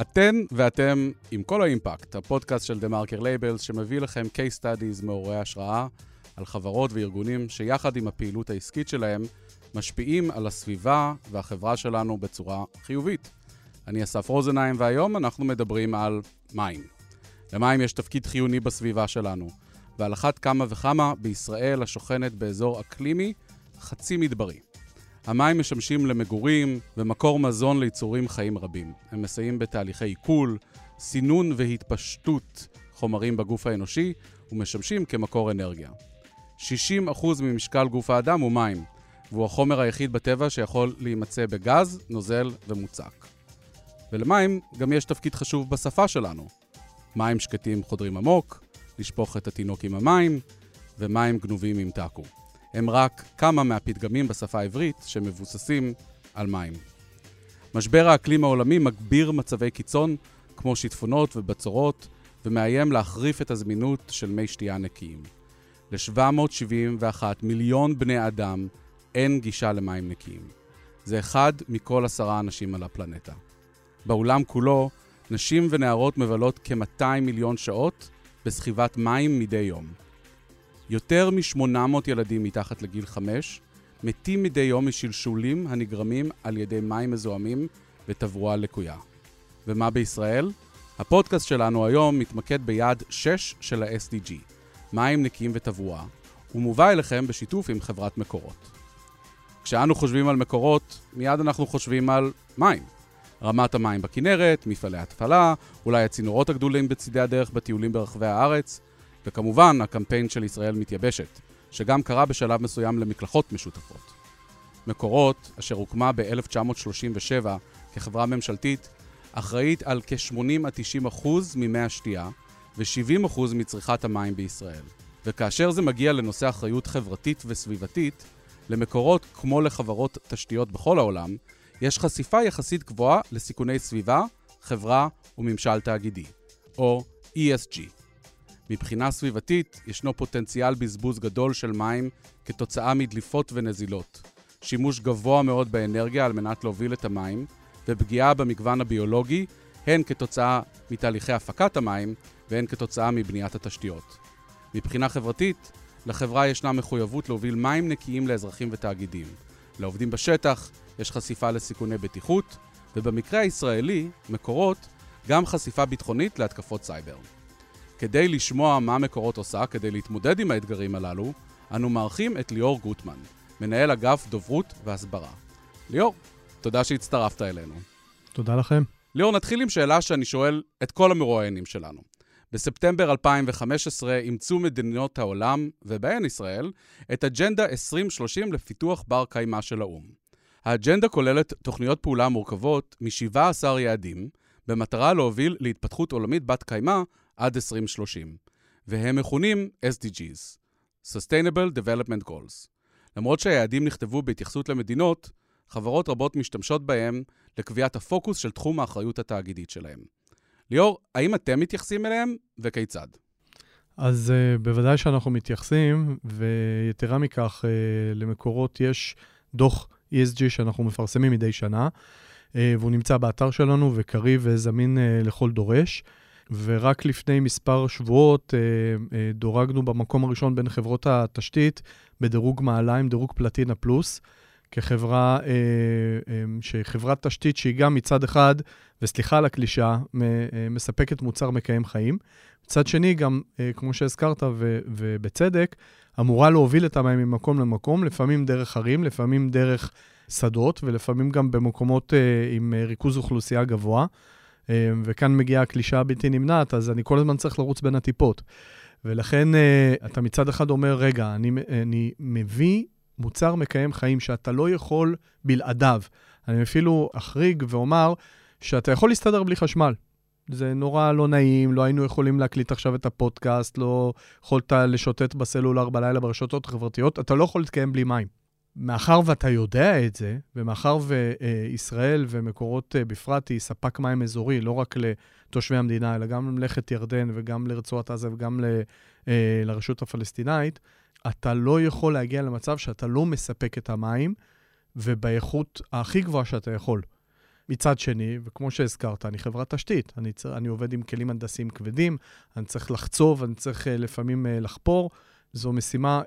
אתן ואתם עם קול האימפקט, הפודקאסט של TheMarker Labels, שמביא לכם case studies מעוררי השראה על חברות וארגונים שיחד עם הפעילות העסקית שלהם משפיעים על הסביבה והחברה שלנו בצורה חיובית. אני אסף רוזנהיים, והיום אנחנו מדברים על מים. למים יש תפקיד חיוני בסביבה שלנו, ועל אחת כמה וכמה בישראל השוכנת באזור אקלימי חצי מדברי. המים משמשים למגורים ומקור מזון ליצורים חיים רבים. הם מסייעים בתהליכי עיכול, סינון והתפשטות חומרים בגוף האנושי ומשמשים כמקור אנרגיה. 60% ממשקל גוף האדם הוא מים, והוא החומר היחיד בטבע שיכול להימצא בגז, נוזל ומוצק. ולמים גם יש תפקיד חשוב בשפה שלנו. מים שקטים חודרים עמוק, לשפוך את התינוק עם המים, ומים גנובים ימתקו. הם רק כמה מהפתגמים בשפה העברית שמבוססים על מים. משבר האקלים העולמי מגביר מצבי קיצון כמו שיטפונות ובצורות, ומאיים להחריף את הזמינות של מי שתייה נקיים. ל-771 מיליון בני אדם אין גישה למים נקיים. זה אחד מכל עשרה אנשים על הפלנטה. בעולם כולו, נשים ונערות מבלות כ-200 מיליון שעות בסחיבת מים מדי יום. יותר מ-800 ילדים מתחת לגיל 5 מתים מדי יום משלשולים הנגרמים על ידי מים מזוהמים ותברואה לקויה. ומה בישראל? הפודקאסט שלנו היום מתמקד ביעד 6 של ה-SDG, מים נקיים ותברואה, ומובא אליכם בשיתוף עם חברת מקורות. כשאנו חושבים על מקורות, מיד אנחנו חושבים על מים. רמת המים בכנרת, מפעלי התפלה, אולי הצינורות הגדולים בצידי הדרך בטיולים ברחבי הארץ, וכמובן הקמפיין של ישראל מתייבשת, שגם קרה בשלב מסוים למקלחות משותפות. מקורות, אשר הוקמה ב-1937 כחברה ממשלתית, אחראית על כ-80 90 אחוז ממי השתייה ו-70 אחוז מצריכת המים בישראל. וכאשר זה מגיע לנושא אחריות חברתית וסביבתית, למקורות, כמו לחברות תשתיות בכל העולם, יש חשיפה יחסית גבוהה לסיכוני סביבה, חברה וממשל תאגידי, או ESG. מבחינה סביבתית, ישנו פוטנציאל בזבוז גדול של מים כתוצאה מדליפות ונזילות, שימוש גבוה מאוד באנרגיה על מנת להוביל את המים, ופגיעה במגוון הביולוגי, הן כתוצאה מתהליכי הפקת המים והן כתוצאה מבניית התשתיות. מבחינה חברתית, לחברה ישנה מחויבות להוביל מים נקיים לאזרחים ותאגידים. לעובדים בשטח יש חשיפה לסיכוני בטיחות, ובמקרה הישראלי, מקורות, גם חשיפה ביטחונית להתקפות סייבר. כדי לשמוע מה מקורות עושה כדי להתמודד עם האתגרים הללו, אנו מארחים את ליאור גוטמן, מנהל אגף דוברות והסברה. ליאור, תודה שהצטרפת אלינו. תודה לכם. ליאור, נתחיל עם שאלה שאני שואל את כל המרואיינים שלנו. בספטמבר 2015 אימצו מדינות העולם, ובהן ישראל, את אג'נדה 2030 לפיתוח בר קיימא של האו"ם. האג'נדה כוללת תוכניות פעולה מורכבות מ-17 יעדים, במטרה להוביל להתפתחות עולמית בת קיימא עד 2030, והם מכונים SDGs, Sustainable Development Goals. למרות שהיעדים נכתבו בהתייחסות למדינות, חברות רבות משתמשות בהם לקביעת הפוקוס של תחום האחריות התאגידית שלהם. ליאור, האם אתם מתייחסים אליהם וכיצד? אז uh, בוודאי שאנחנו מתייחסים, ויתרה מכך, uh, למקורות יש דוח ESG שאנחנו מפרסמים מדי שנה, uh, והוא נמצא באתר שלנו וקריא וזמין uh, לכל דורש. ורק לפני מספר שבועות uh, uh, דורגנו במקום הראשון בין חברות התשתית בדירוג מעלה עם דירוג פלטינה פלוס. כחברה, אה, אה, שחברת תשתית שהיא גם מצד אחד, וסליחה על הקלישה, אה, מספקת מוצר מקיים חיים. מצד שני, גם, אה, כמו שהזכרת, ו, ובצדק, אמורה להוביל את המים ממקום למקום, לפעמים דרך ערים, לפעמים דרך שדות, ולפעמים גם במקומות אה, עם ריכוז אוכלוסייה גבוה. אה, וכאן מגיעה הקלישה הבלתי נמנעת, אז אני כל הזמן צריך לרוץ בין הטיפות. ולכן אה, אתה מצד אחד אומר, רגע, אני, אני מביא מוצר מקיים חיים שאתה לא יכול בלעדיו. אני אפילו אחריג ואומר שאתה יכול להסתדר בלי חשמל. זה נורא לא נעים, לא היינו יכולים להקליט עכשיו את הפודקאסט, לא יכולת לשוטט בסלולר בלילה ברשתות החברתיות, אתה לא יכול להתקיים בלי מים. מאחר ואתה יודע את זה, ומאחר וישראל ומקורות אה, בפרט היא ספק מים אזורי, לא רק לתושבי המדינה, אלא גם למלאכת ירדן וגם לרצועת עזה וגם אה, לרשות הפלסטינאית, אתה לא יכול להגיע למצב שאתה לא מספק את המים, ובאיכות הכי גבוהה שאתה יכול. מצד שני, וכמו שהזכרת, אני חברת תשתית. אני, צר, אני עובד עם כלים הנדסיים כבדים, אני צריך לחצוב, אני צריך אה, לפעמים לחפור. זו משימה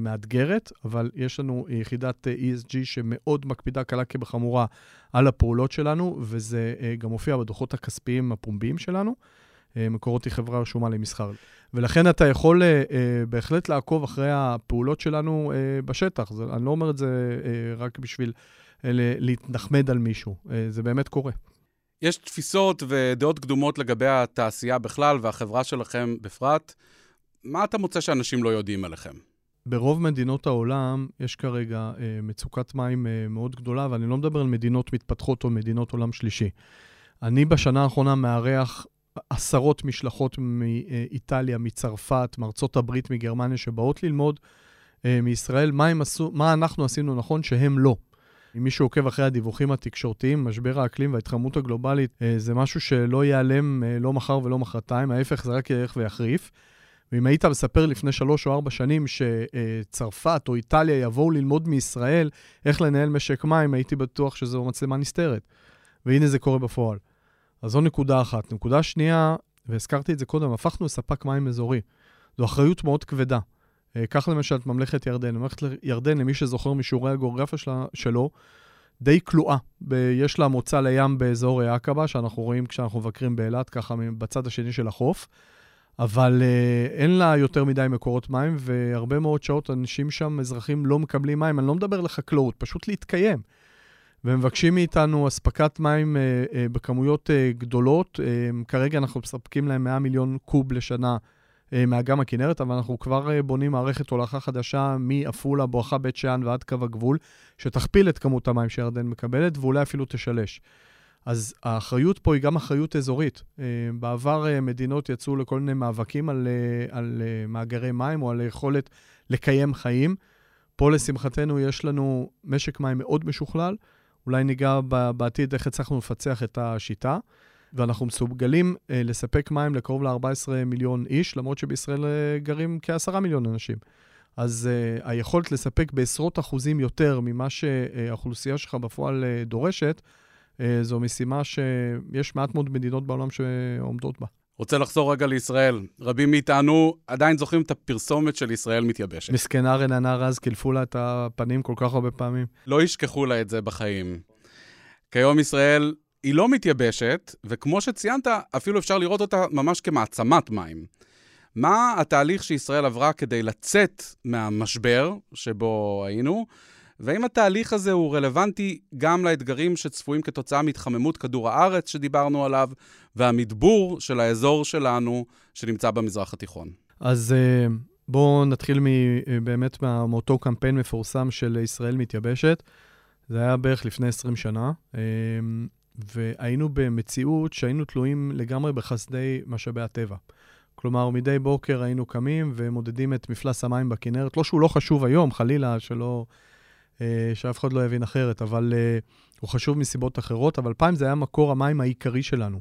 מאתגרת, אבל יש לנו יחידת אה, ESG שמאוד מקפידה קלה כבחמורה על הפעולות שלנו, וזה אה, גם מופיע בדוחות הכספיים הפומביים שלנו. אה, מקורות היא חברה רשומה למסחר. ולכן אתה יכול אה, אה, בהחלט לעקוב אחרי הפעולות שלנו אה, בשטח. זה, אני לא אומר את זה אה, רק בשביל אה, להתנחמד על מישהו, אה, זה באמת קורה. יש תפיסות ודעות קדומות לגבי התעשייה בכלל והחברה שלכם בפרט. מה אתה מוצא שאנשים לא יודעים עליכם? ברוב מדינות העולם יש כרגע אה, מצוקת מים אה, מאוד גדולה, ואני לא מדבר על מדינות מתפתחות או מדינות עולם שלישי. אני בשנה האחרונה מארח עשרות משלחות מאיטליה, מצרפת, מארצות הברית, מגרמניה, שבאות ללמוד אה, מישראל מה, עשו, מה אנחנו עשינו נכון שהם לא. אם מישהו עוקב אחרי הדיווחים התקשורתיים, משבר האקלים וההתחממות הגלובלית, אה, זה משהו שלא ייעלם אה, לא מחר ולא מחרתיים, ההפך זה רק ילך ויחריף. ואם היית מספר לפני שלוש או ארבע שנים שצרפת או איטליה יבואו ללמוד מישראל איך לנהל משק מים, הייתי בטוח שזו מצלמה נסתרת. והנה זה קורה בפועל. אז זו נקודה אחת. נקודה שנייה, והזכרתי את זה קודם, הפכנו לספק מים אזורי. זו אחריות מאוד כבדה. אה, קח למשל את ממלכת ירדן. ממלכת ירדן, למי שזוכר משיעורי הגיאוגרפיה שלה, שלו, די כלואה. ב- יש לה מוצא לים באזור עקבה, שאנחנו רואים כשאנחנו מבקרים באילת, ככה בצד השני של החוף. אבל uh, אין לה יותר מדי מקורות מים, והרבה מאוד שעות אנשים שם, אזרחים, לא מקבלים מים. אני לא מדבר לחקלאות, פשוט להתקיים. ומבקשים מאיתנו אספקת מים uh, uh, בכמויות uh, גדולות. Uh, כרגע אנחנו מספקים להם 100 מיליון קוב לשנה uh, מאגם הכנרת, אבל אנחנו כבר uh, בונים מערכת הולכה חדשה מעפולה, בואכה בית שאן ועד קו הגבול, שתכפיל את כמות המים שירדן מקבלת, ואולי אפילו תשלש. אז האחריות פה היא גם אחריות אזורית. Uh, בעבר uh, מדינות יצאו לכל מיני מאבקים על, uh, על מאגרי מים או על היכולת לקיים חיים. פה לשמחתנו יש לנו משק מים מאוד משוכלל. אולי ניגע בעתיד איך הצלחנו לפצח את השיטה. ואנחנו מסוגלים לספק מים לקרוב ל-14 מיליון איש, למרות שבישראל גרים כ-10 מיליון אנשים. אז uh, היכולת לספק בעשרות אחוזים יותר ממה שהאוכלוסייה שלך בפועל uh, דורשת, זו משימה שיש מעט מאוד מדינות בעולם שעומדות בה. רוצה לחזור רגע לישראל. רבים מאיתנו עדיין זוכרים את הפרסומת של ישראל מתייבשת. מסכנה רננה רז, קילפו לה את הפנים כל כך הרבה פעמים. לא ישכחו לה את זה בחיים. כיום ישראל היא לא מתייבשת, וכמו שציינת, אפילו אפשר לראות אותה ממש כמעצמת מים. מה התהליך שישראל עברה כדי לצאת מהמשבר שבו היינו, והאם התהליך הזה הוא רלוונטי גם לאתגרים שצפויים כתוצאה מהתחממות כדור הארץ שדיברנו עליו, והמדבור של האזור שלנו שנמצא במזרח התיכון? אז אה, בואו נתחיל אה, באמת מאותו קמפיין מפורסם של ישראל מתייבשת. זה היה בערך לפני 20 שנה, אה, והיינו במציאות שהיינו תלויים לגמרי בחסדי משאבי הטבע. כלומר, מדי בוקר היינו קמים ומודדים את מפלס המים בכנרת. לא שהוא לא חשוב היום, חלילה, שלא... שאף אחד לא יבין אחרת, אבל הוא חשוב מסיבות אחרות, אבל פעם זה היה מקור המים העיקרי שלנו.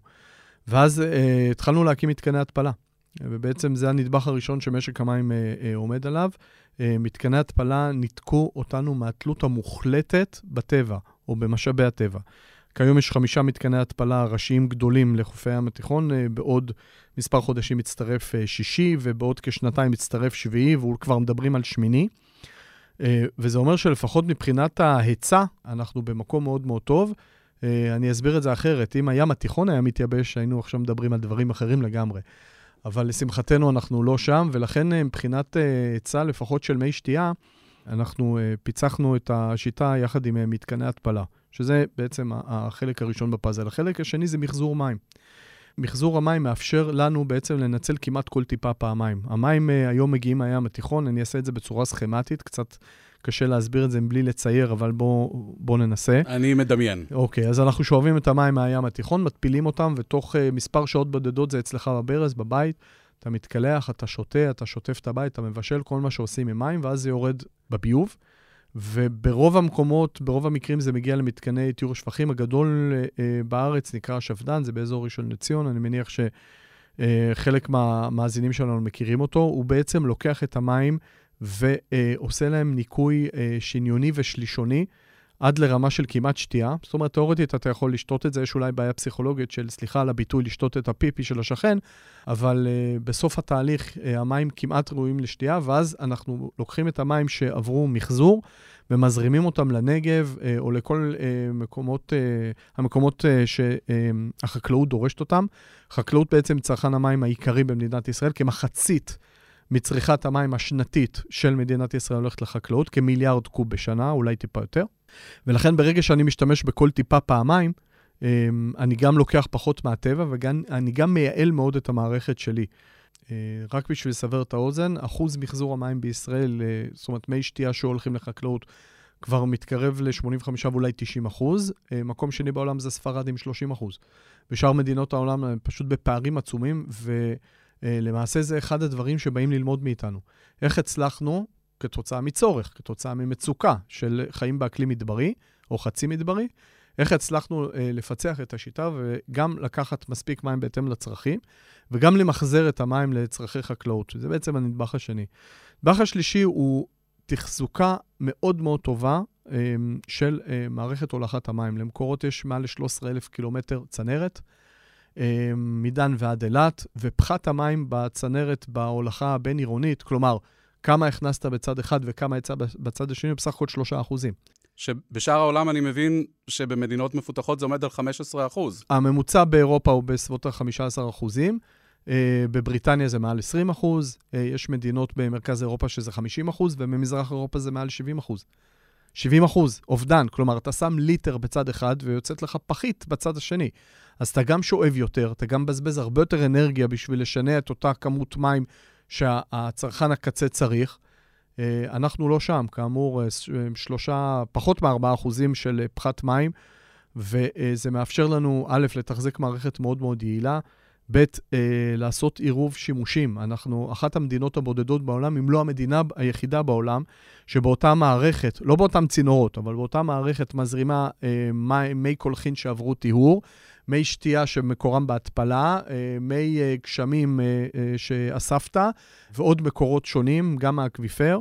ואז uh, התחלנו להקים מתקני התפלה. ובעצם זה הנדבך הראשון שמשק המים עומד עליו. מתקני התפלה ניתקו אותנו מהתלות המוחלטת בטבע, או במשאבי הטבע. כיום יש חמישה מתקני התפלה ראשיים גדולים לחופי הים התיכון, בעוד מספר חודשים מצטרף שישי, ובעוד כשנתיים מצטרף שביעי, וכבר מדברים על שמיני. Uh, וזה אומר שלפחות מבחינת ההיצע, אנחנו במקום מאוד מאוד טוב. אה, אני אסביר את זה אחרת. אם הים התיכון היה מתייבש, היינו עכשיו מדברים על דברים אחרים לגמרי. אבל לשמחתנו אנחנו לא שם, ולכן אה, מבחינת אה, היצע, לפחות של מי שתייה, אנחנו פיצחנו את השיטה יחד עם מתקני התפלה, שזה בעצם החלק הראשון בפאזל. החלק השני זה מחזור מים. מחזור המים מאפשר לנו בעצם לנצל כמעט כל טיפה פעמיים. המים היום מגיעים מהים התיכון, אני אעשה את זה בצורה סכמטית, קצת קשה להסביר את זה בלי לצייר, אבל בואו בוא ננסה. אני מדמיין. אוקיי, אז אנחנו שואבים את המים מהים התיכון, מטפילים אותם, ותוך uh, מספר שעות בודדות זה אצלך בברז, בבית. אתה מתקלח, אתה שותה, אתה שוטף את הבית, אתה מבשל כל מה שעושים עם מים, ואז זה יורד בביוב. וברוב המקומות, ברוב המקרים זה מגיע למתקני טיהור שפכים. הגדול uh, בארץ נקרא שפדן, זה באזור ראשון לציון, אני מניח שחלק uh, מהמאזינים שלנו מכירים אותו. הוא בעצם לוקח את המים ועושה להם ניקוי אה, שניוני ושלישוני עד לרמה של כמעט שתייה. זאת אומרת, תאורטית אתה יכול לשתות את זה, יש אולי בעיה פסיכולוגית של, סליחה על הביטוי, לשתות את הפיפי של השכן, אבל uh, בסוף התהליך uh, המים כמעט ראויים לשתייה, ואז אנחנו לוקחים את המים שעברו מחזור ומזרימים אותם לנגב uh, או לכל uh, מקומות, uh, המקומות uh, שהחקלאות דורשת אותם. חקלאות בעצם צרכן המים העיקרי במדינת ישראל, כמחצית. מצריכת המים השנתית של מדינת ישראל הולכת לחקלאות, כמיליארד קוב בשנה, אולי טיפה יותר. ולכן ברגע שאני משתמש בכל טיפה פעמיים, אמ, אני גם לוקח פחות מהטבע ואני גם מייעל מאוד את המערכת שלי. אה, רק בשביל לסבר את האוזן, אחוז מחזור המים בישראל, אה, זאת אומרת, מי שתייה שהולכים לחקלאות, כבר מתקרב ל-85 ואולי 90 אחוז. אה, מקום שני בעולם זה ספרד עם 30 אחוז. בשאר מדינות העולם הם פשוט בפערים עצומים, ולמעשה זה אחד הדברים שבאים ללמוד מאיתנו. איך הצלחנו כתוצאה מצורך, כתוצאה ממצוקה של חיים באקלים מדברי או חצי מדברי, איך הצלחנו אה, לפצח את השיטה וגם לקחת מספיק מים בהתאם לצרכים, וגם למחזר את המים לצרכי חקלאות, שזה בעצם הנדבך השני. הנדבך השלישי הוא תחזוקה מאוד מאוד טובה אה, של אה, מערכת הולכת המים. למקורות יש מעל ל-13,000 קילומטר צנרת. אה, מדן ועד אילת, ופחת המים בצנרת בהולכה הבין-עירונית, כלומר, כמה הכנסת בצד אחד וכמה יצא בצד השני, בסך הכל 3 אחוזים. שבשאר העולם אני מבין שבמדינות מפותחות זה עומד על 15 אחוז. הממוצע באירופה הוא בסביבות ה-15 אחוזים. Uh, בבריטניה זה מעל 20 אחוז, uh, יש מדינות במרכז אירופה שזה 50 אחוז, וממזרח אירופה זה מעל 70 אחוז. 70 אחוז, אובדן, כלומר, אתה שם ליטר בצד אחד ויוצאת לך פחית בצד השני. אז אתה גם שואב יותר, אתה גם מבזבז הרבה יותר אנרגיה בשביל לשנע את אותה כמות מים שהצרכן הקצה צריך. אה, אנחנו לא שם, כאמור, אה, שלושה, פחות מ-4 אחוזים של פחת מים, וזה מאפשר לנו, א', לתחזק מערכת מאוד מאוד יעילה, ב', לעשות עירוב שימושים. אנחנו אחת המדינות הבודדות בעולם, אם לא המדינה היחידה בעולם, שבאותה מערכת, לא באותם צינורות, אבל באותה מערכת מזרימה מי קולחין שעברו טיהור, מי שתייה שמקורם בהתפלה, אה, מי אה, גשמים אה, שאספת, ועוד מקורות שונים, גם מהאקוויפר.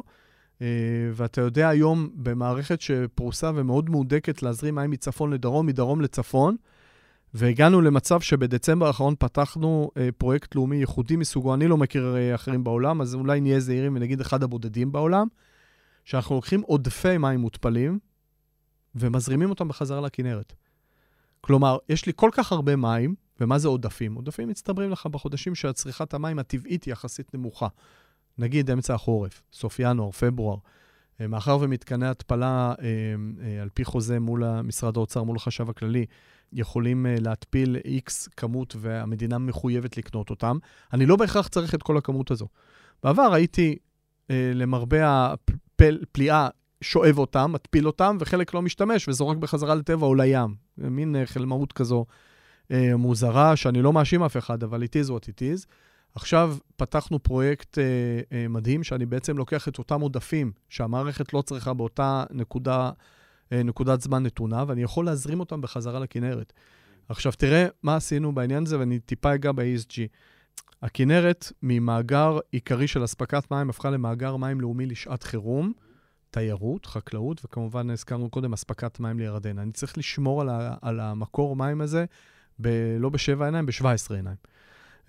ואתה יודע היום, במערכת שפרוסה ומאוד מהודקת להזרים מים מצפון לדרום, מדרום לצפון, והגענו למצב שבדצמבר האחרון פתחנו פרויקט לאומי ייחודי מסוגו, אני לא מכיר אחרים בעולם, אז אולי נהיה זהירים ונגיד אחד הבודדים בעולם, שאנחנו לוקחים עודפי מים מותפלים ומזרימים אותם בחזרה לכנרת. כלומר, יש לי כל כך הרבה מים, ומה זה עודפים? עודפים מצטברים לך בחודשים שהצריכת המים הטבעית יחסית נמוכה. נגיד אמצע החורף, סוף ינואר, פברואר. אה, מאחר ומתקני התפלה, אה, אה, על פי חוזה מול משרד האוצר, מול החשב הכללי, יכולים להתפיל X כמות והמדינה מחויבת לקנות אותם, אני לא בהכרח צריך את כל הכמות הזו. בעבר הייתי, למרבה הפליאה, שואב אותם, מתפיל אותם, וחלק לא משתמש וזורק בחזרה לטבע או לים. מין אה, חלמאות כזו אה, מוזרה, שאני לא מאשים אף אחד, אבל it is what it is. עכשיו פתחנו פרויקט אה, אה, מדהים, שאני בעצם לוקח את אותם עודפים שהמערכת לא צריכה באותה נקודה, אה, נקודת זמן נתונה, ואני יכול להזרים אותם בחזרה לכנרת. עכשיו, תראה מה עשינו בעניין הזה, ואני טיפה אגע ב-ESG. הכנרת, ממאגר עיקרי של אספקת מים, הפכה למאגר מים לאומי לשעת חירום. תיירות, חקלאות, וכמובן הזכרנו קודם אספקת מים לירדן. אני צריך לשמור על, ה, על המקור מים הזה, ב, לא בשבע עיניים, בשבע עשרה עיניים.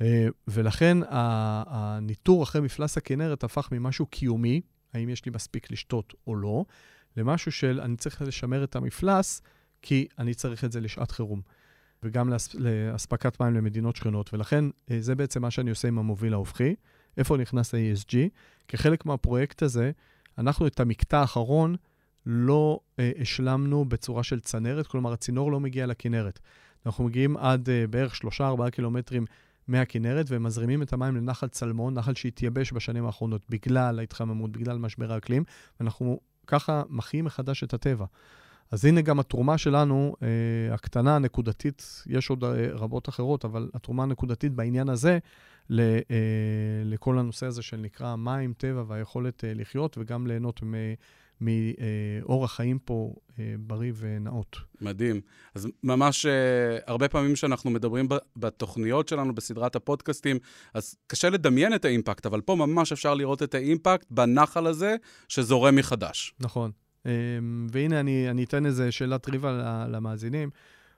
אה, ולכן הניטור אחרי מפלס הכנרת הפך ממשהו קיומי, האם יש לי מספיק לשתות או לא, למשהו של אני צריך לשמר את המפלס, כי אני צריך את זה לשעת חירום. וגם לאס, לאספקת מים למדינות שכנות. ולכן אה, זה בעצם מה שאני עושה עם המוביל ההופכי. איפה נכנס ה-ESG? כחלק מהפרויקט הזה, אנחנו את המקטע האחרון לא אה, השלמנו בצורה של צנרת, כלומר הצינור לא מגיע לכנרת. אנחנו מגיעים עד אה, בערך 3-4 קילומטרים מהכנרת ומזרימים את המים לנחל צלמון, נחל שהתייבש בשנים האחרונות בגלל ההתחממות, בגלל משבר האקלים, ואנחנו ככה מחיים מחדש את הטבע. אז הנה גם התרומה שלנו, אה, הקטנה, הנקודתית, יש עוד אה, רבות אחרות, אבל התרומה הנקודתית בעניין הזה, ל, אה, לכל הנושא הזה של נקרא מים, טבע והיכולת אה, לחיות, וגם ליהנות מאורח חיים פה אה, בריא ונאות. מדהים. אז ממש אה, הרבה פעמים שאנחנו מדברים בתוכניות שלנו, בסדרת הפודקאסטים, אז קשה לדמיין את האימפקט, אבל פה ממש אפשר לראות את האימפקט בנחל הזה שזורם מחדש. נכון. והנה, אני, אני אתן איזה שאלת ריבה למאזינים.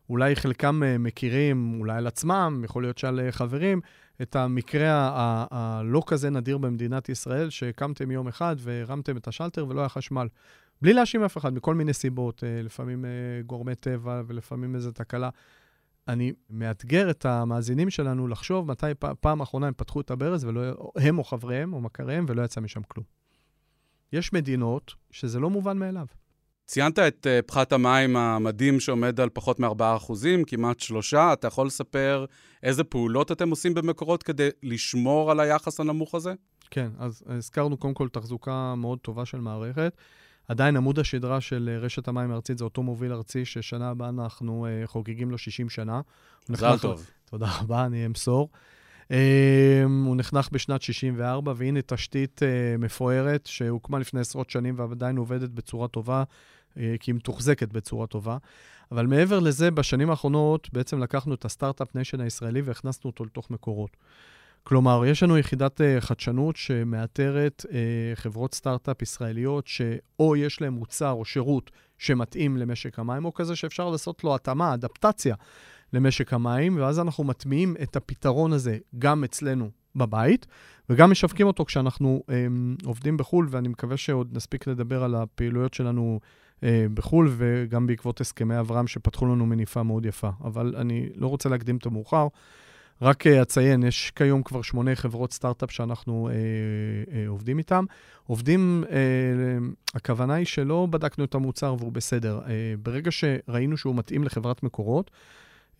אולי חלקם אה, מכירים, אולי על עצמם, יכול להיות שעל אה, חברים, את המקרה הלא כזה נדיר במדינת ישראל, שהקמתם יום אחד והרמתם את השלטר ולא היה חשמל. בלי להאשים אף אחד, מכל מיני סיבות, אה, לפעמים גורמי טבע ולפעמים איזו תקלה. אני מאתגר את המאזינים שלנו לחשוב מתי פעם אחרונה הם פתחו את הברז, ולא, הם או חבריהם או מכריהם, ולא יצא משם כלום. יש מדינות שזה לא מובן מאליו. ציינת את uh, פחת המים המדהים שעומד על פחות מ-4%, כמעט שלושה. אתה יכול לספר איזה פעולות אתם עושים במקורות כדי לשמור על היחס הנמוך הזה? כן, אז הזכרנו קודם כל תחזוקה מאוד טובה של מערכת. עדיין עמוד השדרה של אה, רשת המים הארצית זה אותו מוביל ארצי, ששנה הבאה אנחנו uh, חוגגים לו 60 שנה. מזל טוב. תודה רבה, אני אמסור. Um, הוא נחנך בשנת 64, והנה תשתית uh, מפוארת שהוקמה לפני עשרות שנים ועדיין עובדת בצורה טובה. אה, כי היא מתוחזקת בצורה טובה. אבל מעבר לזה, בשנים האחרונות בעצם לקחנו את ה start-up nation הישראלי והכנסנו אותו לתוך מקורות. כלומר, יש לנו יחידת uh, חדשנות שמאתרת uh, חברות סטארט-אפ ישראליות שאו יש להן מוצר או שירות שמתאים למשק המים, או כזה שאפשר לעשות לו התאמה, אדפטציה למשק המים, ואז אנחנו מטמיעים את הפתרון הזה גם אצלנו בבית, וגם משווקים אותו כשאנחנו um, עובדים בחו"ל, ואני מקווה שעוד נספיק לדבר על הפעילויות שלנו בחו"ל, וגם בעקבות הסכמי אברהם שפתחו לנו מניפה מאוד יפה. אבל אני לא רוצה להקדים את המאוחר. רק אה, אציין, יש כיום כבר שמונה חברות סטארט-אפ שאנחנו אה, אה, עובדים איתן. עובדים, אה, הכוונה היא שלא בדקנו את המוצר והוא בסדר. אה, ברגע שראינו שהוא מתאים לחברת מקורות,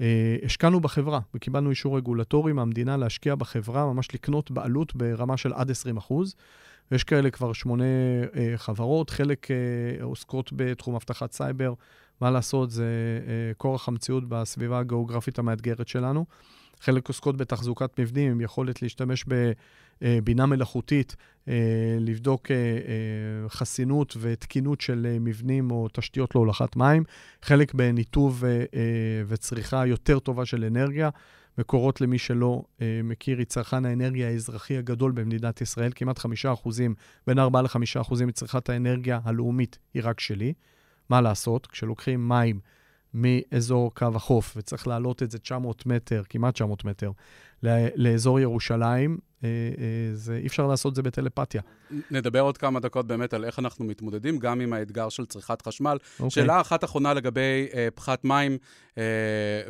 אה, השקענו בחברה וקיבלנו אישור רגולטורי מהמדינה להשקיע בחברה, ממש לקנות בעלות ברמה של עד 20 אחוז. יש כאלה כבר שמונה אה, חברות, חלק אה, עוסקות בתחום אבטחת סייבר. מה לעשות, זה אה, כורח המציאות בסביבה הגיאוגרפית המאתגרת שלנו. חלק עוסקות בתחזוקת מבנים, עם יכולת להשתמש בבינה מלאכותית, אה, לבדוק אה, אה, חסינות ותקינות של מבנים או תשתיות להולכת מים. חלק בניתוב וצריכה יותר טובה של אנרגיה. מקורות, למי שלא אה, מכיר, היא צרכן האנרגיה האזרחי הגדול במדינת ישראל. כמעט 5 אחוזים, בין 4 ל-5 אחוזים מצריכת האנרגיה הלאומית היא רק שלי. מה לעשות? כשלוקחים מים מאזור קו החוף וצריך להעלות את זה 900 מטר, כמעט 900 מטר, לאזור ירושלים, זה, אי אפשר לעשות זה בטלפתיה. נדבר עוד כמה דקות באמת על איך אנחנו מתמודדים גם עם האתגר של צריכת חשמל. Okay. אוקיי. שאלה אחת אחרונה לגבי uh, פחת מים, uh,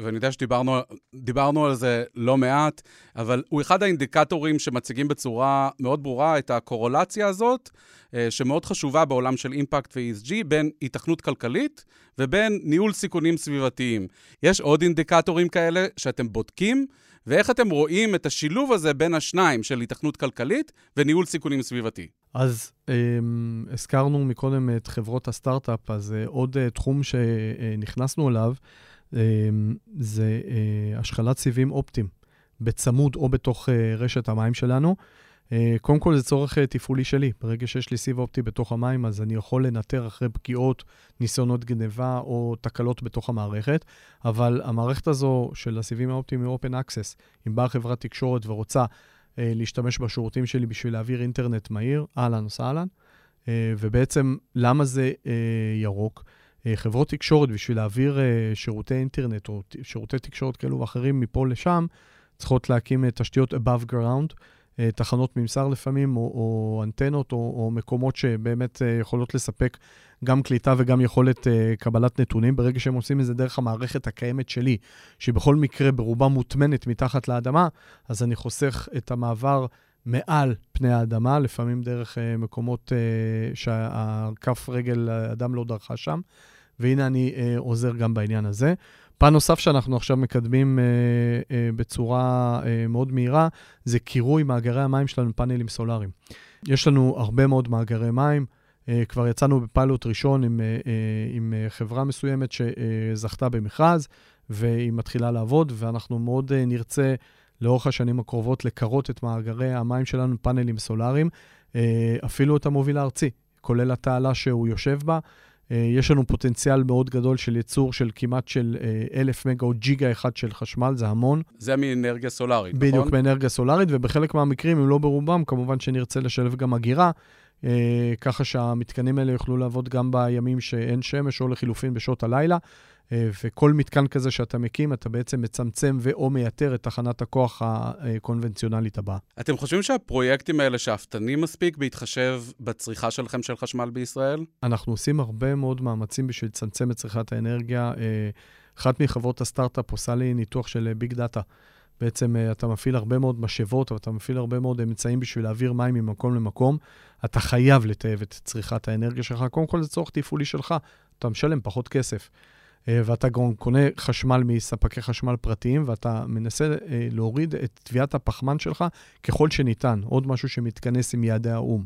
ואני יודע שדיברנו על זה לא מעט, אבל הוא אחד האינדיקטורים שמציגים בצורה מאוד ברורה את הקורולציה הזאת, uh, שמאוד חשובה בעולם של אימפקט ו-ESG, בין היתכנות כלכלית ובין ניהול סיכונים סביבתיים. יש עוד אינדיקטורים כאלה שאתם בודקים? ואיך אתם רואים את השילוב הזה בין השניים של התכנות כלכלית וניהול סיכונים סביבתי? אז אה, הזכרנו מקודם את חברות הסטארט-אפ, אז אה, עוד אה, תחום שנכנסנו אליו אה, זה אה, השחלת סיבים אופטיים, בצמוד או בתוך אה, רשת המים שלנו. אה, קודם כל זה צורך אה, תפעולי שלי. ברגע שיש לי סיב אופטי בתוך המים, אז אני יכול לנטר אחרי פגיעות, ניסיונות גניבה או תקלות בתוך המערכת, אבל המערכת הזו של הסיבים האופטיים היא Open Access. אם באה חברת תקשורת ורוצה אה, להשתמש בשירותים שלי בשביל להעביר אינטרנט מהיר, אהלן וסהלן. אה, ובעצם, למה זה אה, ירוק? אה, חברות תקשורת, בשביל להעביר שירותי אינטרנט או שירותי תקשורת כאלו ואחרים מפה לשם, צריכות להקים תשתיות above ground. אה, תחנות ממסר לפעמים, או, או אנטנות, או, או מקומות שבאמת אה, יכולות לספק גם קליטה וגם יכולת uh, קבלת נתונים. ברגע שהם עושים את זה דרך המערכת הקיימת שלי, שהיא בכל מקרה ברובה מוטמנת מתחת לאדמה, אז אני חוסך את המעבר מעל פני האדמה, לפעמים דרך uh, מקומות uh, שהכף רגל האדם לא דרכה שם. והנה אני uh, עוזר גם בעניין הזה. פן נוסף שאנחנו עכשיו מקדמים uh, uh, בצורה uh, מאוד מהירה, זה קירוי מאגרי המים שלנו עם פאנלים סולאריים. יש לנו הרבה מאוד מאגרי מים. Uh, כבר יצאנו בפיילוט ראשון עם, uh, uh, עם uh, חברה מסוימת שזכתה במכרז, והיא מתחילה לעבוד, ואנחנו מאוד uh, נרצה לאורך השנים הקרובות לקרות את מאגרי המים שלנו עם פאנלים סולאריים, uh, אפילו את המוביל הארצי, כולל התעלה שהוא יושב בה. אה, יש לנו פוטנציאל מאוד גדול של ייצור של כמעט של אה, אלף מגה או ג'יגה אחד של חשמל, זה המון. זה מאנרגיה סולארית, נכון? בדיוק, מאנרגיה סולארית, ובחלק מהמקרים, אם לא ברובם, כמובן שנרצה לשלב גם אגירה, אה, ככה שהמתקנים האלה יוכלו לעבוד גם בימים שאין שמש, או לחילופין בשעות הלילה. אה, וכל מתקן כזה שאתה מקים, אתה בעצם מצמצם ו/או מייתר את תחנת הכוח הקונבנציונלית הבאה. אתם חושבים שהפרויקטים האלה שאפתנים מספיק בהתחשב בצריכה שלכם של חשמל בישראל? אנחנו עושים הרבה מאוד מאמצים בשביל לצמצם את צריכת האנרגיה. אה, אחת מחברות הסטארט-אפ עושה לי ניתוח של big data. בעצם אה, אתה מפעיל הרבה מאוד משאבות, ואתה מפעיל הרבה מאוד אמצעים בשביל להעביר מים ממקום למקום. אתה חייב לטייב את צריכת האנרגיה שלך. קודם כל, זה צורך תפעולי שלך, אתה משלם פחות כסף. אה, ואתה גם קונה חשמל מספקי חשמל פרטיים, ואתה מנסה אה, להוריד את טביעת הפחמן שלך ככל שניתן. עוד משהו שמתכנס עם יעדי האו"ם.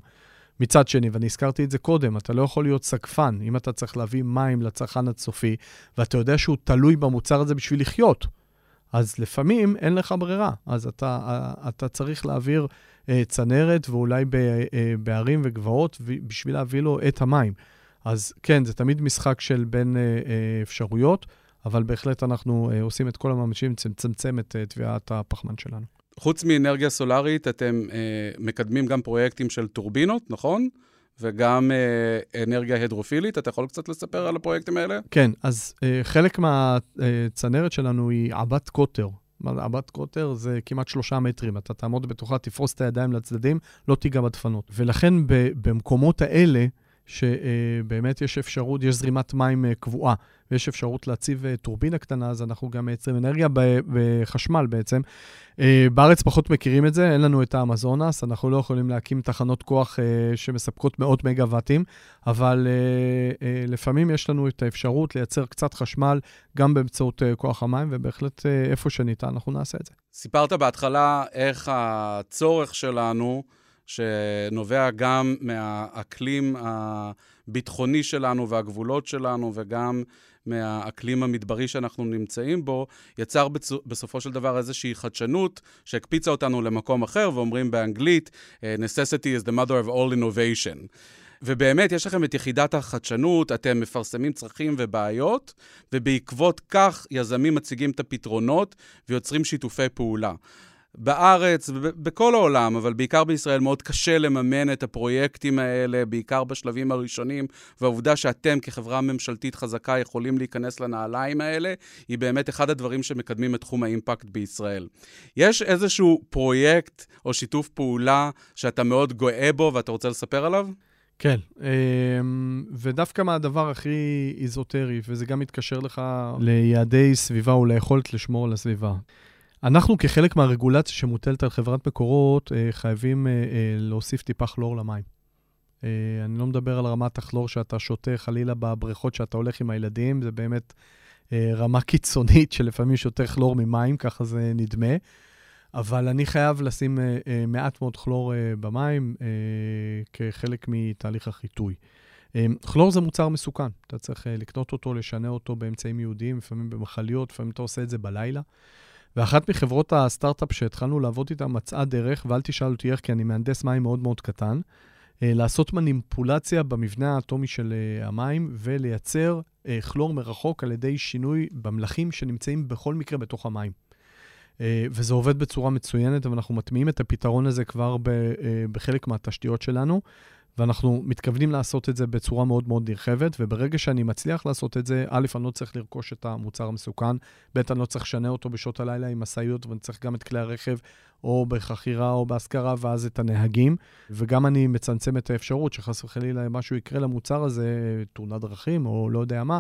מצד שני, ואני הזכרתי את זה קודם, אתה לא יכול להיות סגפן אם אתה צריך להביא מים לצרכן הצופי, ואתה יודע שהוא תלוי במוצר הזה בשביל לחיות. אז לפעמים אין לך ברירה, אז אתה, אה, אתה צריך להעביר צנרת, ואולי בערים וגבעות, בשביל להביא לו את המים. אז כן, זה תמיד משחק של בין אה, אה, אפשרויות, אבל בהחלט אנחנו אה, עושים את כל המאמצים לצמצם את תביעת הפחמן שלנו. חוץ מאנרגיה סולארית, אתם אה, מקדמים גם פרויקטים של טורבינות, נכון? וגם אה, אנרגיה הדרופילית. אתה יכול קצת לספר על הפרויקטים האלה? כן, אז אה, חלק מהצנרת שלנו היא עבת קוטר. עבת קוטר זה כמעט שלושה מטרים. אתה תעמוד בתוכה, תפרוס את הידיים לצדדים, לא תיגע בדפנות. ולכן במקומות האלה, שבאמת יש אפשרות, יש זרימת מים אה, קבועה, ויש אפשרות להציב אה, טורבינה קטנה, אז אנחנו גם מייצרים אנרגיה בחשמל בעצם. אה, בארץ פחות מכירים את זה, אין לנו את האמזונס, אנחנו לא יכולים להקים תחנות כוח שמספקות מאות מגה-ואטים, אבל לפעמים יש לנו את האפשרות לייצר קצת חשמל גם באמצעות כוח המים, ובהחלט איפה שניתן אנחנו נעשה את זה. סיפרת בהתחלה איך הצורך שלנו, שנובע גם מהאקלים הביטחוני שלנו והגבולות שלנו, וגם מהאקלים המדברי שאנחנו נמצאים בו, יצר בסופו של דבר איזושהי חדשנות שהקפיצה אותנו למקום אחר, ואומרים באנגלית, necessity is the mother of all innovation. ובאמת, יש לכם את יחידת החדשנות, אתם מפרסמים צרכים ובעיות, ובעקבות כך יזמים מציגים את הפתרונות ויוצרים שיתופי פעולה. בארץ, בכל העולם, אבל בעיקר בישראל, מאוד קשה לממן את הפרויקטים האלה, בעיקר בשלבים הראשונים, והעובדה שאתם כחברה ממשלתית חזקה יכולים להיכנס לנעליים האלה, היא באמת אחד הדברים שמקדמים את תחום האימפקט בישראל. יש איזשהו פרויקט או שיתוף פעולה שאתה מאוד גאה בו ואתה רוצה לספר עליו? כן, אמ, ודווקא מהדבר הכי איזוטרי, וזה גם מתקשר לך ליעדי סביבה וליכולת לשמור על הסביבה. אנחנו כחלק מהרגולציה שמוטלת על חברת מקורות, אה, חייבים אה, אה, להוסיף טיפה כלור למים. אני לא מדבר על רמת הכלור שאתה שותה חלילה בבריכות שאתה הולך עם הילדים, זה באמת רמה קיצונית שלפעמים שותה כלור ממים, ככה זה נדמה. אבל אני חייב לשים מעט מאוד כלור במים כחלק מתהליך החיטוי. כלור זה מוצר מסוכן, אתה צריך לקנות אותו, לשנע אותו באמצעים יהודיים, לפעמים במכליות, לפעמים אתה עושה את זה בלילה. ואחת מחברות הסטארט-אפ שהתחלנו לעבוד איתה מצאה דרך, ואל תשאל אותי איך, כי אני מהנדס מים מאוד מאוד קטן, אה, לעשות מניפולציה במבנה האטומי של אה, המים ולייצר אה, כלור מרחוק על ידי שינוי במלחים שנמצאים בכל מקרה בתוך המים. וזה עובד בצורה מצוינת, ואנחנו מטמיעים את הפתרון הזה כבר בחלק מהתשתיות שלנו. ואנחנו מתכוונים לעשות את זה בצורה מאוד מאוד נרחבת, וברגע שאני מצליח לעשות את זה, א', אני לא צריך לרכוש את המוצר המסוכן, ב', אני לא צריך לשנה אותו בשעות הלילה עם משאיות, ואני צריך גם את כלי הרכב, או בחכירה או בהשכרה, ואז את הנהגים, וגם אני מצמצם את האפשרות שחס וחלילה משהו יקרה למוצר הזה, תאונת דרכים, או לא יודע מה,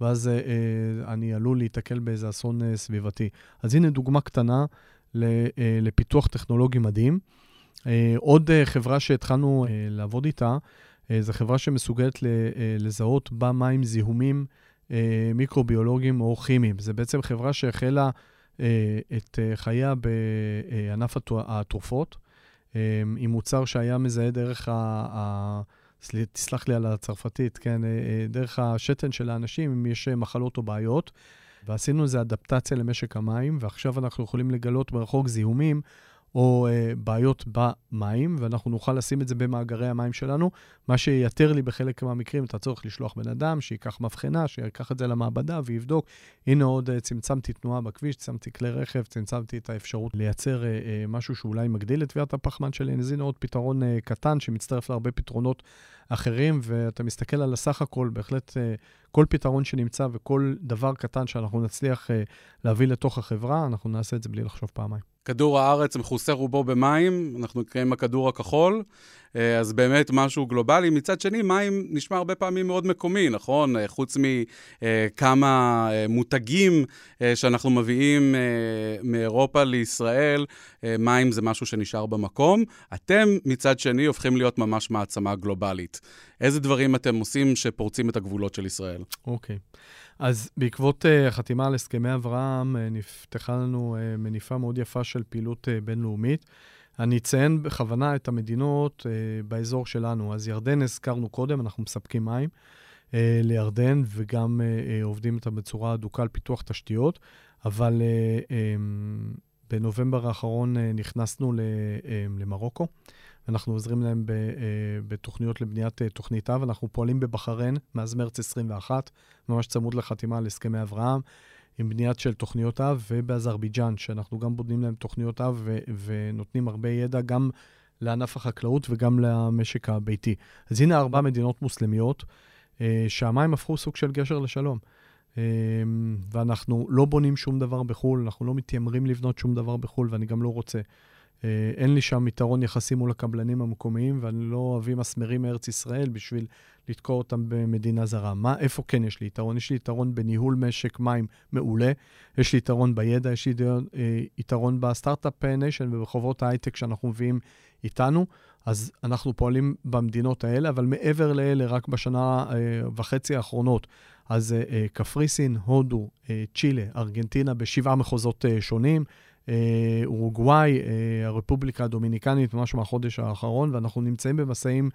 ואז אה, אה, אני עלול להיתקל באיזה אסון אה, סביבתי. אז הנה דוגמה קטנה אה, לפיתוח טכנולוגי מדהים. אה, עוד אה, חברה שהתחלנו אה, לעבוד איתה, זו חברה שמסוגלת לזהות במים זיהומים מיקרוביולוגיים או כימיים. זו בעצם חברה שהחלה את חייה בענף התרופות, עם מוצר שהיה מזהה דרך ה... תסלח לי על הצרפתית, כן, דרך השתן של האנשים, אם יש מחלות או בעיות. ועשינו איזו אדפטציה למשק המים, ועכשיו אנחנו יכולים לגלות מרחוק זיהומים או uh, בעיות במים, ואנחנו נוכל לשים את זה במאגרי המים שלנו, מה שייתר לי בחלק מהמקרים את הצורך לשלוח בן אדם, שייקח מבחנה, שייקח את זה למעבדה ויבדוק. הנה עוד uh, צמצמתי תנועה בכביש, צמצמתי כלי רכב, צמצמתי את האפשרות לייצר uh, uh, משהו שאולי מגדיל את תביעת הפחמן שלי. אז הנה עוד פתרון uh, קטן שמצטרף להרבה פתרונות אחרים, ואתה מסתכל על הסך הכל, בהחלט uh, כל פתרון שנמצא וכל דבר קטן שאנחנו נצליח uh, להביא לתוך החברה, אנחנו נעשה את זה בלי לחשוב פעמיים. כדור הארץ מכוסה רובו במים, אנחנו נקראים הכדור הכחול, אה, אז באמת משהו גלובלי. מצד שני, מים נשמע הרבה פעמים מאוד מקומי, נכון? אה, חוץ מכמה אה, מותגים שאנחנו מביאים מאירופה לישראל, מים זה משהו שנשאר במקום. אתם, מצד שני, הופכים להיות ממש מעצמה גלובלית. איזה דברים אתם עושים שפורצים את הגבולות של ישראל? אוקיי. Okay. אז בעקבות uh, החתימה על הסכמי אברהם, uh, נפתחה לנו uh, מניפה מאוד יפה של פעילות בינלאומית. אני אציין בכוונה את המדינות באזור שלנו. אז ירדן הזכרנו קודם, אנחנו מספקים מים לירדן, וגם עובדים איתה בצורה הדוקה על פיתוח תשתיות, אבל בנובמבר האחרון נכנסנו למרוקו. אנחנו עוזרים להם ב, uh, בתוכניות לבניית uh, תוכנית אב. אנחנו פועלים בבחריין מאז מרץ 21, ממש צמוד לחתימה על הסכמי אברהם, עם בניית של תוכניות אב, ובאזרבייג'אן, שאנחנו גם בונים להם תוכניות אב ו, ונותנים הרבה ידע גם לענף החקלאות וגם למשק הביתי. אז הנה ארבע מדינות מוסלמיות, uh, שהמים הפכו סוג של גשר לשלום. Um, ואנחנו לא בונים שום דבר בחו"ל, אנחנו לא מתיימרים לבנות שום דבר בחו"ל, ואני גם לא רוצה. אה, אין לי שם יתרון יחסי מול הקבלנים המקומיים, ואני לא אביא מסמרים מארץ ישראל בשביל לתקוע אותם במדינה זרה. מה, איפה כן יש לי יתרון? יש לי יתרון בניהול משק מים מעולה, יש לי יתרון בידע, יש לי אה, יתרון ב start-up nation ובחברות ההייטק שאנחנו מביאים איתנו. אז אנחנו פועלים במדינות האלה, אבל מעבר לאלה, רק בשנה אה, וחצי האחרונות, אז קפריסין, הודו, צ'ילה, ארגנטינה, בשבעה מחוזות שונים. אה, אורוגוואי, אה, הרפובליקה הדומיניקנית, ממש מהחודש האחרון, ואנחנו נמצאים במשאים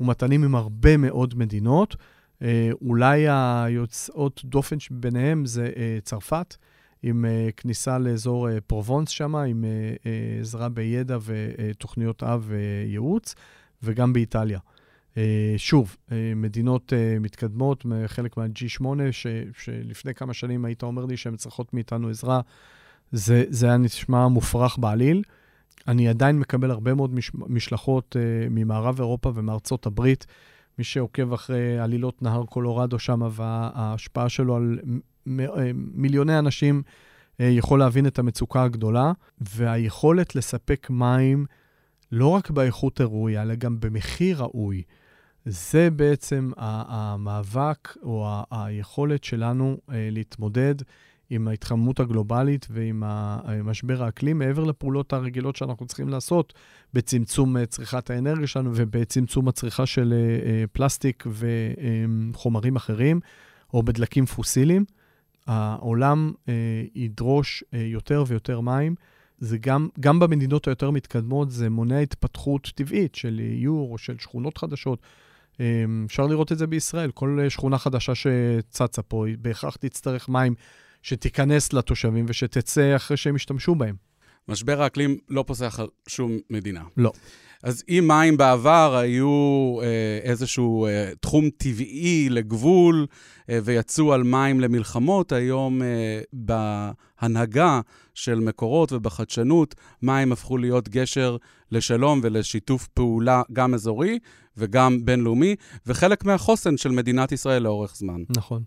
ומתנים עם הרבה מאוד מדינות. אה, אולי היוצאות דופן ביניהם זה צרפת, עם כניסה לאזור פרובונס שם, עם עזרה בידע ותוכניות אב וייעוץ, וגם באיטליה. שוב, מדינות מתקדמות, חלק מה-G8, שלפני כמה שנים היית אומר לי שהן צריכות מאיתנו עזרה זה, זה היה נשמע מופרך בעליל. אני עדיין מקבל הרבה מאוד מש, משלחות uh, ממערב אירופה ומארצות הברית. מי שעוקב אחרי עלילות נהר קולורדו שם וההשפעה שלו על מ, אה, מיליוני אנשים uh, יכול להבין את המצוקה הגדולה, והיכולת לספק מים לא רק באיכות הראויה, אלא גם במחיר ראוי. זה בעצם המאבק או היכולת שלנו להתמודד עם ההתחממות הגלובלית ועם משבר האקלים, מעבר לפעולות הרגילות שאנחנו צריכים לעשות בצמצום אה, צריכת האנרגיה שלנו ובצמצום הצריכה של אה, אה, פלסטיק וחומרים אחרים, או בדלקים פוסיליים. העולם ידרוש יותר ויותר מים. זה גם, גם במדינות היותר מתקדמות, זה מונע התפתחות טבעית של איור או של שכונות חדשות. אפשר לראות את זה בישראל. כל שכונה חדשה שצצה פה, היא בהכרח תצטרך מים שתיכנס לתושבים ושתצא אחרי שהם ישתמשו בהם. משבר האקלים לא פוסח על שום מדינה. לא. אז אם מים בעבר היו אה, איזשהו אה, תחום טבעי לגבול אה, ויצאו על מים למלחמות, היום אה, בהנהגה של מקורות ובחדשנות, מים הפכו להיות גשר לשלום ולשיתוף פעולה גם אזורי וגם בינלאומי, וחלק מהחוסן של מדינת ישראל לאורך זמן. נכון.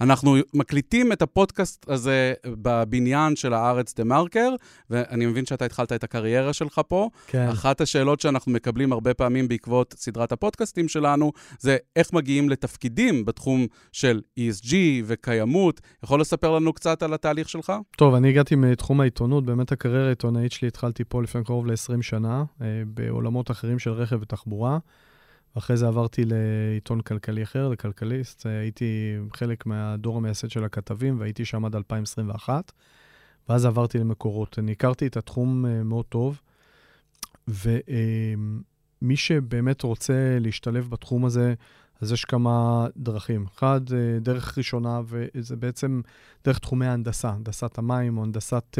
אנחנו מקליטים את הפודקאסט הזה בבניין של הארץ דה מרקר, ואני מבין שאתה התחלת את הקריירה שלך פה. כן. אחת השאלות שאנחנו מקבלים הרבה פעמים בעקבות סדרת הפודקאסטים שלנו, זה איך מגיעים לתפקידים בתחום של ESG וקיימות. יכול לספר לנו קצת על התהליך שלך? טוב, אני הגעתי מתחום העיתונות, באמת הקריירה העיתונאית שלי התחלתי פה לפני קרוב ל-20 שנה, אה, בעולמות אחרים של רכב ותחבורה. ואחרי זה עברתי לעיתון כלכלי אחר, לכלכליסט. הייתי חלק מהדור המייסד של הכתבים, והייתי שם עד 2021. ואז עברתי למקורות. אני הכרתי את התחום אה, מאוד טוב, ומי שבאמת רוצה להשתלב בתחום הזה, אז יש כמה דרכים. אחד, אה, דרך ראשונה, וזה בעצם דרך תחומי ההנדסה, הנדסת המים או הנדסת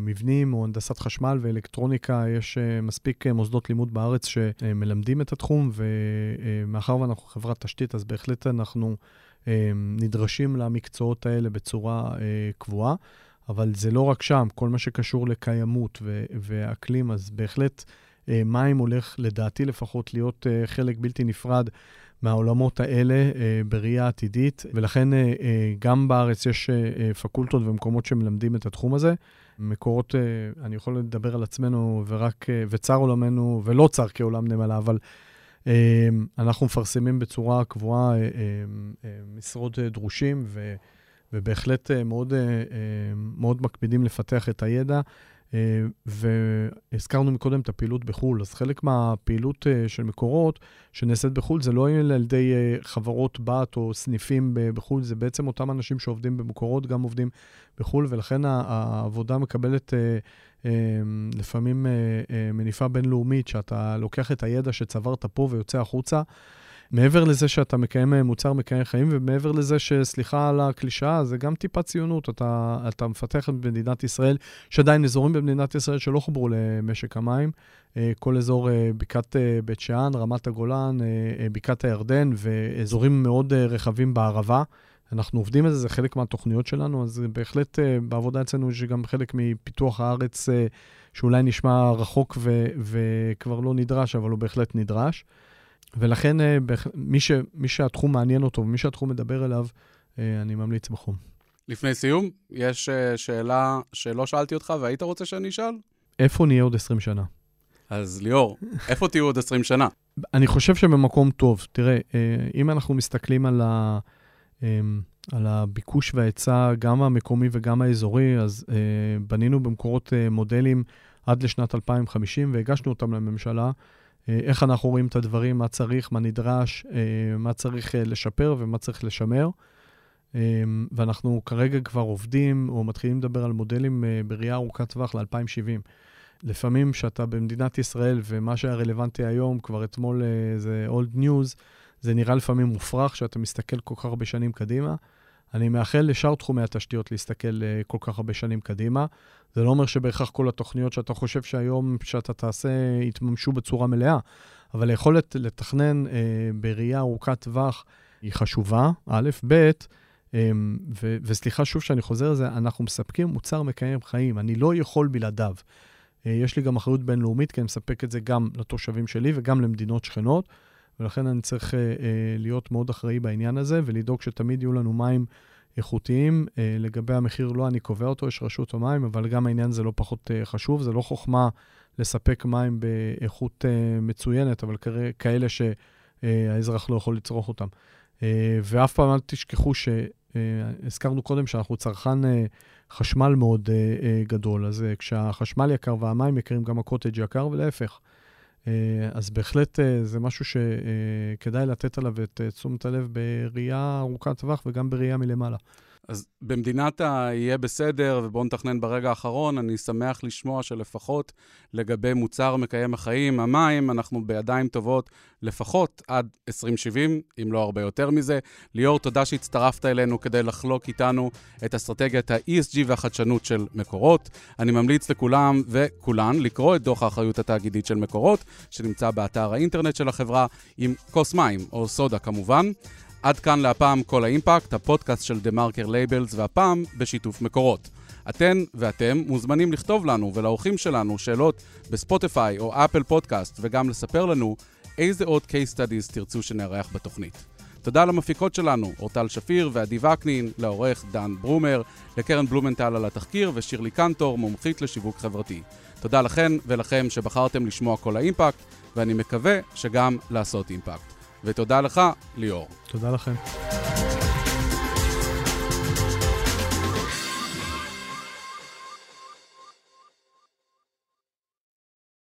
מבנים או הנדסת חשמל ואלקטרוניקה, יש מספיק מוסדות לימוד בארץ שמלמדים את התחום, ומאחר ואנחנו חברת תשתית, אז בהחלט אנחנו נדרשים למקצועות האלה בצורה קבועה. אבל זה לא רק שם, כל מה שקשור לקיימות ואקלים, אז בהחלט מים הולך, לדעתי לפחות, להיות חלק בלתי נפרד מהעולמות האלה אה, בראייה עתידית, ולכן אה, אה, גם בארץ יש אה, פקולטות ומקומות שמלמדים את התחום הזה. מקורות, אה, אני יכול לדבר על עצמנו ורק, אה, וצר עולמנו, ולא צר כעולם נמלה, אבל אה, אנחנו מפרסמים בצורה קבועה אה, אה, אה, משרות אה, דרושים, ו, ובהחלט אה, מאוד, אה, אה, מאוד מקפידים לפתח את הידע. אה, והזכרנו מקודם את הפעילות בחו"ל, אז חלק מהפעילות אה, של מקורות שנעשית בחו"ל זה לא על ידי אה, חברות בת או סניפים בחו"ל, זה בעצם אותם אנשים שעובדים במקורות, גם עובדים בחו"ל, ולכן העבודה מקבלת לפעמים מניפה בינלאומית, שאתה לוקח את הידע שצברת פה ויוצא החוצה. מעבר לזה שאתה מקיים אה, מוצר מקיים חיים, ומעבר לזה שסליחה על הקלישאה, זה גם טיפה ציונות. אתה, אתה מפתח את מדינת ישראל, יש עדיין אזורים במדינת ישראל שלא חוברו למשק המים. אה, כל אזור אה, בקעת בית שאן, רמת הגולן, בקעת הירדן, ואזורים מאוד רחבים בערבה. אנחנו עובדים על זה, זה חלק מהתוכניות שלנו, אז בהחלט בעבודה אצלנו יש גם חלק מפיתוח הארץ שאולי נשמע רחוק ו- וכבר לא נדרש, אבל הוא בהחלט נדרש. ולכן אה, מי, ש, מי שהתחום מעניין אותו ומי שהתחום מדבר אליו, אה, אני ממליץ בחום. לפני סיום, יש אה, שאלה שלא שאלתי אותך והיית רוצה שאני אשאל? איפה נהיה עוד 20 שנה? אז ליאור, איפה תהיו עוד 20 שנה? אני חושב שבמקום טוב. תראה, אם אנחנו מסתכלים על, ה, על הביקוש וההיצע, גם המקומי וגם האזורי, אז בנינו במקורות מודלים עד לשנת 2050 והגשנו אותם לממשלה. אה, איך אנחנו רואים את הדברים, מה צריך, מה נדרש, אה, מה צריך אה, לשפר ומה צריך לשמר. ואנחנו כרגע כבר עובדים או מתחילים לדבר על מודלים בראייה ארוכת טווח ל-2070. לפעמים כשאתה במדינת ישראל ומה שהיה רלוונטי היום, כבר אתמול זה old news, זה נראה לפעמים מופרך שאתה מסתכל כל כך הרבה שנים קדימה. אני מאחל לשאר תחומי התשתיות להסתכל כל כך הרבה שנים קדימה. זה לא אומר שבהכרח כל התוכניות שאתה חושב שהיום שאתה תעשה יתממשו בצורה מלאה, אבל היכולת לתכנן אה, בראייה ארוכת טווח היא חשובה, א', ב', אה, ו- וסליחה שוב שאני חוזר לזה, אנחנו מספקים מוצר מקיים חיים, אני לא יכול בלעדיו. אה, יש לי גם אחריות בינלאומית, כי אני מספק את זה גם לתושבים שלי וגם למדינות שכנות, ולכן אני צריך אה, אה, להיות מאוד אחראי בעניין הזה ולדאוג שתמיד יהיו לנו מים. איכותיים. אה, לגבי המחיר, לא אני קובע אותו, יש רשות המים, אבל גם העניין זה לא פחות אה, חשוב. זה לא חוכמה לספק מים באיכות אה, מצוינת, אבל כאלה שהאזרח לא יכול לצרוך אותם. ואף פעם אל תשכחו שהזכרנו קודם שאנחנו צרכן חשמל מאוד גדול, אז כשהחשמל יקר והמים יקרים, גם הקוטג' יקר, ולהפך. אז בהחלט זה משהו שכדאי לתת עליו את תשומת הלב בראייה ארוכת טווח וגם בראייה מלמעלה. אז במדינת ה"יהיה בסדר" ובואו נתכנן ברגע האחרון, אני שמח לשמוע שלפחות לגבי מוצר מקיים החיים, המים, אנחנו בידיים טובות לפחות עד 2070, אם לא הרבה יותר מזה. ליאור, תודה שהצטרפת אלינו כדי לחלוק איתנו את אסטרטגיית ה-ESG והחדשנות של מקורות. אני ממליץ לכולם וכולן לקרוא את דוח האחריות התאגידית של מקורות, שנמצא באתר האינטרנט של החברה, עם כוס מים, או סודה כמובן. עד כאן להפעם קול האימפקט, הפודקאסט של TheMarker Labels, והפעם בשיתוף מקורות. אתן ואתם מוזמנים לכתוב לנו ולאורחים שלנו שאלות ב Spotify או Apple Podcast, וגם לספר לנו איזה עוד case studies תרצו שנארח בתוכנית. תודה למפיקות שלנו, אורטל שפיר ועדי וקנין, לעורך דן ברומר, לקרן בלומנטל על התחקיר ושירלי קנטור, מומחית לשיווק חברתי. תודה לכן ולכם שבחרתם לשמוע כל האימפקט, ואני מקווה שגם לעשות אימפקט. ותודה לך, ליאור. תודה לכם.